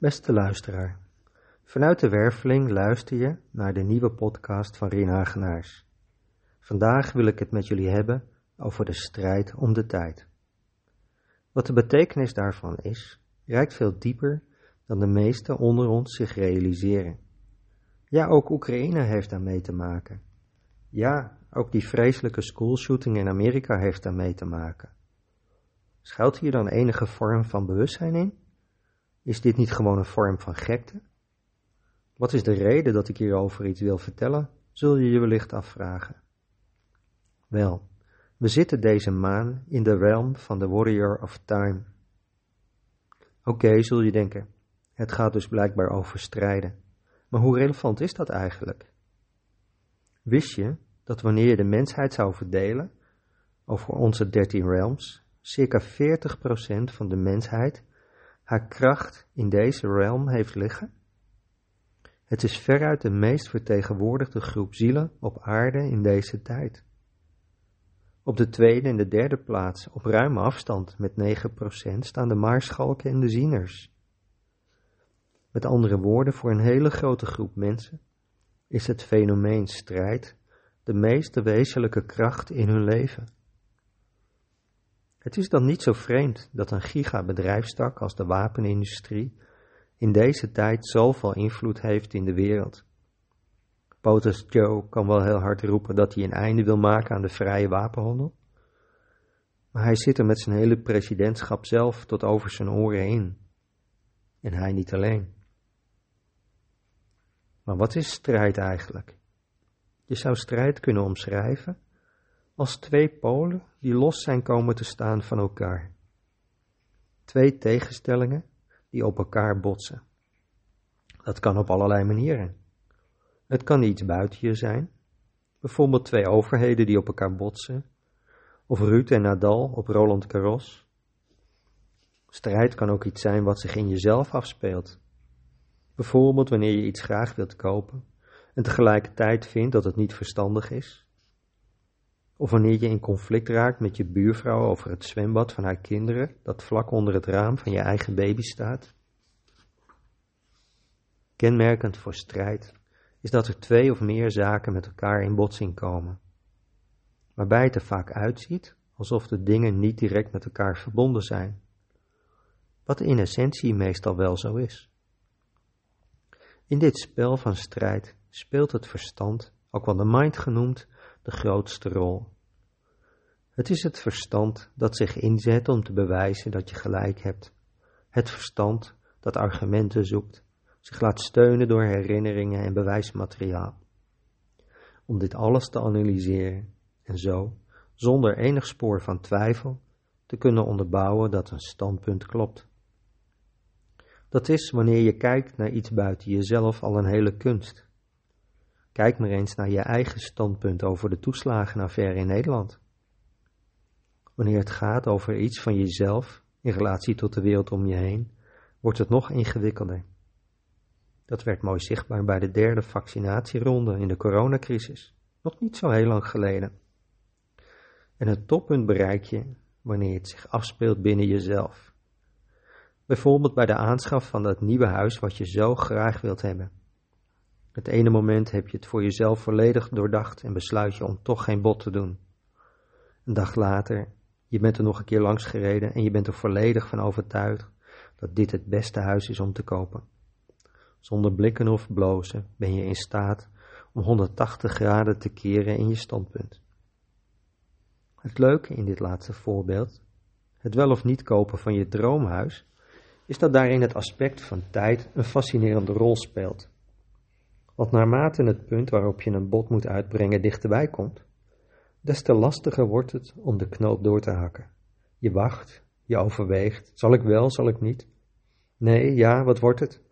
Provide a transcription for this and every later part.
Beste luisteraar, vanuit de Werveling luister je naar de nieuwe podcast van Rien Hagenaars. Vandaag wil ik het met jullie hebben over de strijd om de tijd. Wat de betekenis daarvan is, reikt veel dieper dan de meesten onder ons zich realiseren. Ja, ook Oekraïne heeft daarmee te maken. Ja, ook die vreselijke schoolshooting in Amerika heeft daarmee te maken. Schuilt hier dan enige vorm van bewustzijn in? Is dit niet gewoon een vorm van gekte? Wat is de reden dat ik hierover iets wil vertellen, zul je je wellicht afvragen. Wel, we zitten deze maan in de realm van de Warrior of Time. Oké, zul je denken, het gaat dus blijkbaar over strijden. Maar hoe relevant is dat eigenlijk? Wist je dat wanneer je de mensheid zou verdelen over onze 13 realms, circa 40% van de mensheid haar kracht in deze realm heeft liggen? Het is veruit de meest vertegenwoordigde groep zielen op aarde in deze tijd. Op de tweede en de derde plaats, op ruime afstand met 9%, staan de maarschalken en de zieners. Met andere woorden, voor een hele grote groep mensen is het fenomeen strijd de meest wezenlijke kracht in hun leven. Het is dan niet zo vreemd dat een gigabedrijfstak als de wapenindustrie in deze tijd zoveel invloed heeft in de wereld. POTUS Joe kan wel heel hard roepen dat hij een einde wil maken aan de vrije wapenhandel, maar hij zit er met zijn hele presidentschap zelf tot over zijn oren in. En hij niet alleen. Maar wat is strijd eigenlijk? Je zou strijd kunnen omschrijven als twee polen die los zijn komen te staan van elkaar. Twee tegenstellingen die op elkaar botsen. Dat kan op allerlei manieren. Het kan iets buiten je zijn, bijvoorbeeld twee overheden die op elkaar botsen, of Ruud en Nadal op Roland Garros. Strijd kan ook iets zijn wat zich in jezelf afspeelt. Bijvoorbeeld wanneer je iets graag wilt kopen en tegelijkertijd vindt dat het niet verstandig is. Of wanneer je in conflict raakt met je buurvrouw over het zwembad van haar kinderen dat vlak onder het raam van je eigen baby staat. Kenmerkend voor strijd is dat er twee of meer zaken met elkaar in botsing komen, waarbij het er vaak uitziet alsof de dingen niet direct met elkaar verbonden zijn, wat in essentie meestal wel zo is. In dit spel van strijd speelt het verstand, ook wel de mind genoemd, de grootste rol. Het is het verstand dat zich inzet om te bewijzen dat je gelijk hebt. Het verstand dat argumenten zoekt, zich laat steunen door herinneringen en bewijsmateriaal. Om dit alles te analyseren en zo, zonder enig spoor van twijfel, te kunnen onderbouwen dat een standpunt klopt. Dat is wanneer je kijkt naar iets buiten jezelf al een hele kunst. Kijk maar eens naar je eigen standpunt over de toeslagenaffaire in Nederland. Wanneer het gaat over iets van jezelf in relatie tot de wereld om je heen, wordt het nog ingewikkelder. Dat werd mooi zichtbaar bij de derde vaccinatieronde in de coronacrisis, nog niet zo heel lang geleden. En het toppunt bereik je wanneer het zich afspeelt binnen jezelf. Bijvoorbeeld bij de aanschaf van dat nieuwe huis wat je zo graag wilt hebben. Het ene moment heb je het voor jezelf volledig doordacht en besluit je om toch geen bod te doen. Een dag later, je bent er nog een keer langs gereden en je bent er volledig van overtuigd dat dit het beste huis is om te kopen. Zonder blikken of blozen ben je in staat om 180 graden te keren in je standpunt. Het leuke in dit laatste voorbeeld, het wel of niet kopen van je droomhuis, is dat daarin het aspect van tijd een fascinerende rol speelt. Want naarmate het punt waarop je een bod moet uitbrengen dichterbij komt, des te lastiger wordt het om de knoop door te hakken. Je wacht, je overweegt, zal ik wel, zal ik niet? Nee, ja, wat wordt het?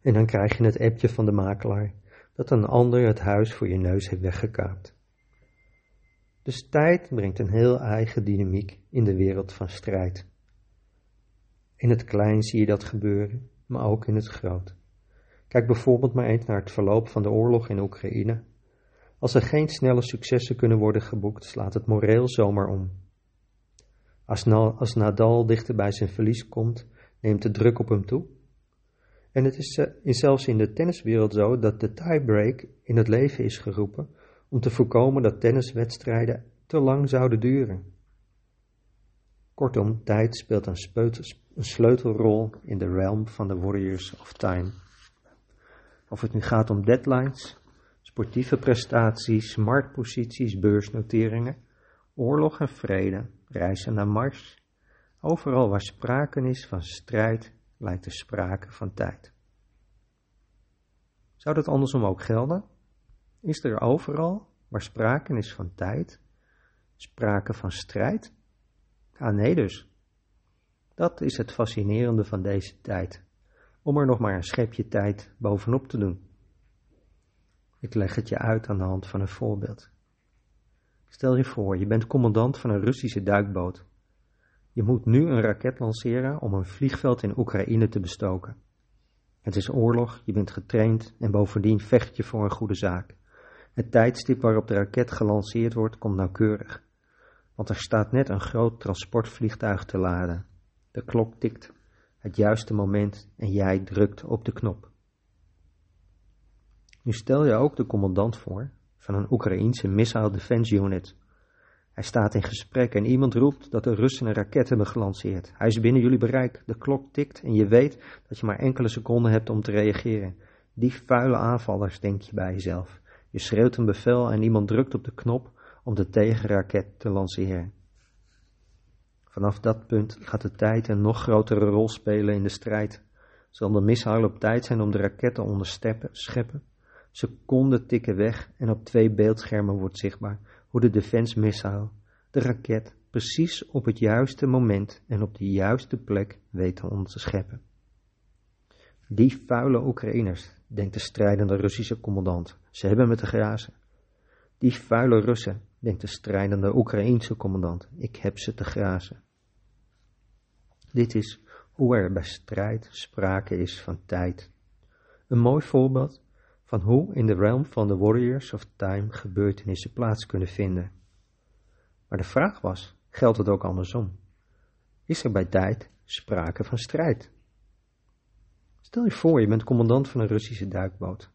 En dan krijg je het appje van de makelaar dat een ander het huis voor je neus heeft weggekaapt. Dus tijd brengt een heel eigen dynamiek in de wereld van strijd. In het klein zie je dat gebeuren, maar ook in het groot. Kijk bijvoorbeeld maar eens naar het verloop van de oorlog in Oekraïne. Als er geen snelle successen kunnen worden geboekt, slaat het moreel zomaar om. Als, Nadal dichter bij zijn verlies komt, neemt de druk op hem toe En het is uh, zelfs in de tenniswereld zo dat de tiebreak in het leven is geroepen om te voorkomen dat tenniswedstrijden te lang zouden duren. Kortom, tijd speelt een sleutelrol in de realm van de Warriors of Time. Of het nu gaat om deadlines, sportieve prestaties, marktposities, beursnoteringen, oorlog en vrede, reizen naar Mars. Overal waar sprake is van strijd, lijkt er sprake van tijd. Zou dat andersom ook gelden? Is er overal waar sprake is van tijd, sprake van strijd? Ah nee dus. Dat is het fascinerende van deze tijd, om er nog maar een schepje tijd bovenop te doen. Ik leg het je uit aan de hand van een voorbeeld. Stel je voor, je bent commandant van een Russische duikboot. Je moet nu een raket lanceren om een vliegveld in Oekraïne te bestoken. Het is oorlog, je bent getraind en bovendien vecht je voor een goede zaak. Het tijdstip waarop de raket gelanceerd wordt komt nauwkeurig, want er staat net een groot transportvliegtuig te laden. De klok tikt, het juiste moment en jij drukt op de knop. Nu stel je ook de commandant voor van een Oekraïense Missile Defense Unit. Hij staat in gesprek en iemand roept dat de Russen een raket hebben gelanceerd. Hij is binnen jullie bereik, de klok tikt en je weet dat je maar enkele seconden hebt om te reageren. Die vuile aanvallers, denk je bij jezelf. Je schreeuwt een bevel en iemand drukt op de knop om de tegenraket te lanceren. Vanaf dat punt gaat de tijd een nog grotere rol spelen in de strijd. Zal de missile op tijd zijn om de raket te onderscheppen? Seconden tikken weg en op twee beeldschermen wordt zichtbaar hoe de defense missile, de raket, precies op het juiste moment en op de juiste plek weet te onderscheppen. Die vuile Oekraïners, denkt de strijdende Russische commandant, ze hebben me te grazen. Die vuile Russen, denkt de strijdende Oekraïense commandant, ik heb ze te grazen. Dit is hoe er bij strijd sprake is van tijd. Een mooi voorbeeld van hoe in de realm van de Warriors of Time gebeurtenissen plaats kunnen vinden. Maar de vraag was, geldt het ook andersom? Is er bij tijd sprake van strijd? Stel je voor, je bent commandant van een Russische duikboot.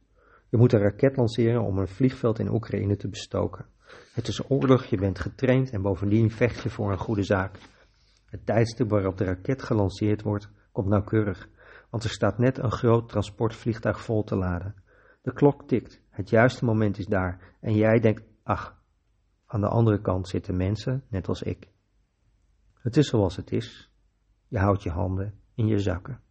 Je moet een raket lanceren om een vliegveld in Oekraïne te bestoken. Het is oorlog, je bent getraind en bovendien vecht je voor een goede zaak. Het tijdstip waarop de raket gelanceerd wordt, komt nauwkeurig, want er staat net een groot transportvliegtuig vol te laden. De klok tikt, het juiste moment is daar en jij denkt, ach, aan de andere kant zitten mensen, net als ik. Het is zoals het is. Je houdt je handen in je zakken.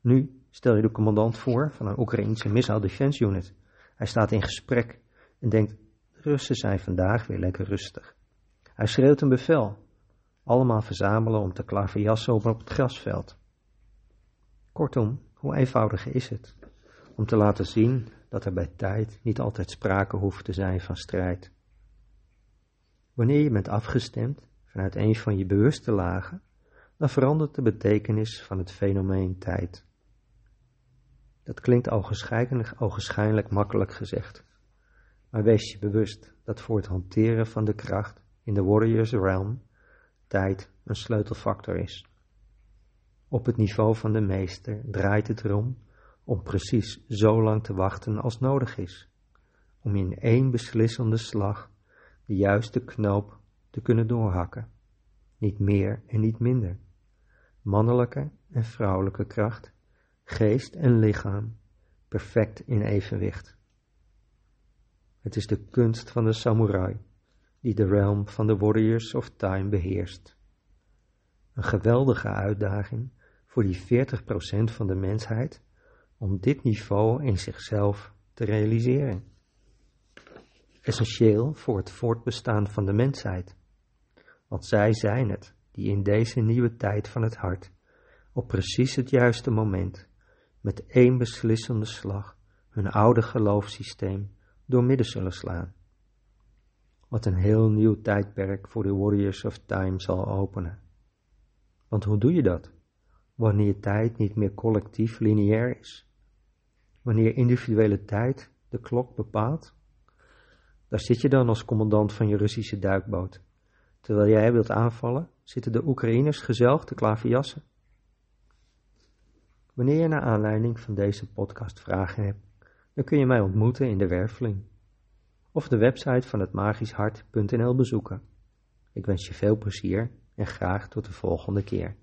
Nu stel je de commandant voor van een Oekraïnse Missile Defense Unit. Hij staat in gesprek en denkt, de Russen zijn vandaag weer lekker rustig. Hij schreeuwt een bevel. Allemaal verzamelen om te klaverjassen op het grasveld. Kortom, hoe eenvoudig is het? om te laten zien dat er bij tijd niet altijd sprake hoeft te zijn van strijd. Wanneer je bent afgestemd vanuit een van je bewuste lagen, dan verandert de betekenis van het fenomeen tijd. Dat klinkt ogenschijnlijk, ogenschijnlijk makkelijk gezegd, maar wees je bewust dat voor het hanteren van de kracht in de Warriors Realm tijd een sleutelfactor is. Op het niveau van de meester draait het erom om precies zo lang te wachten als nodig is, om in één beslissende slag de juiste knoop te kunnen doorhakken, niet meer en niet minder. Mannelijke en vrouwelijke kracht, geest en lichaam, perfect in evenwicht. Het is de kunst van de samurai die de realm van de warriors of time beheerst. Een geweldige uitdaging voor die 40% van de mensheid om dit niveau in zichzelf te realiseren. Essentieel voor het voortbestaan van de mensheid. Want zij zijn het die in deze nieuwe tijd van het hart, op precies het juiste moment, met één beslissende slag, hun oude geloofssysteem doormidden zullen slaan. Wat een heel nieuw tijdperk voor de Warriors of Time zal openen. Want hoe doe je dat? Wanneer tijd niet meer collectief lineair is, wanneer individuele tijd de klok bepaalt? Daar zit je dan als commandant van je Russische duikboot. Terwijl jij wilt aanvallen, zitten de Oekraïners gezellig te klaverjassen. Wanneer je naar aanleiding van deze podcast vragen hebt, dan kun je mij ontmoeten in de Werveling of de website van het magischhart.nl bezoeken. Ik wens je veel plezier en graag tot de volgende keer.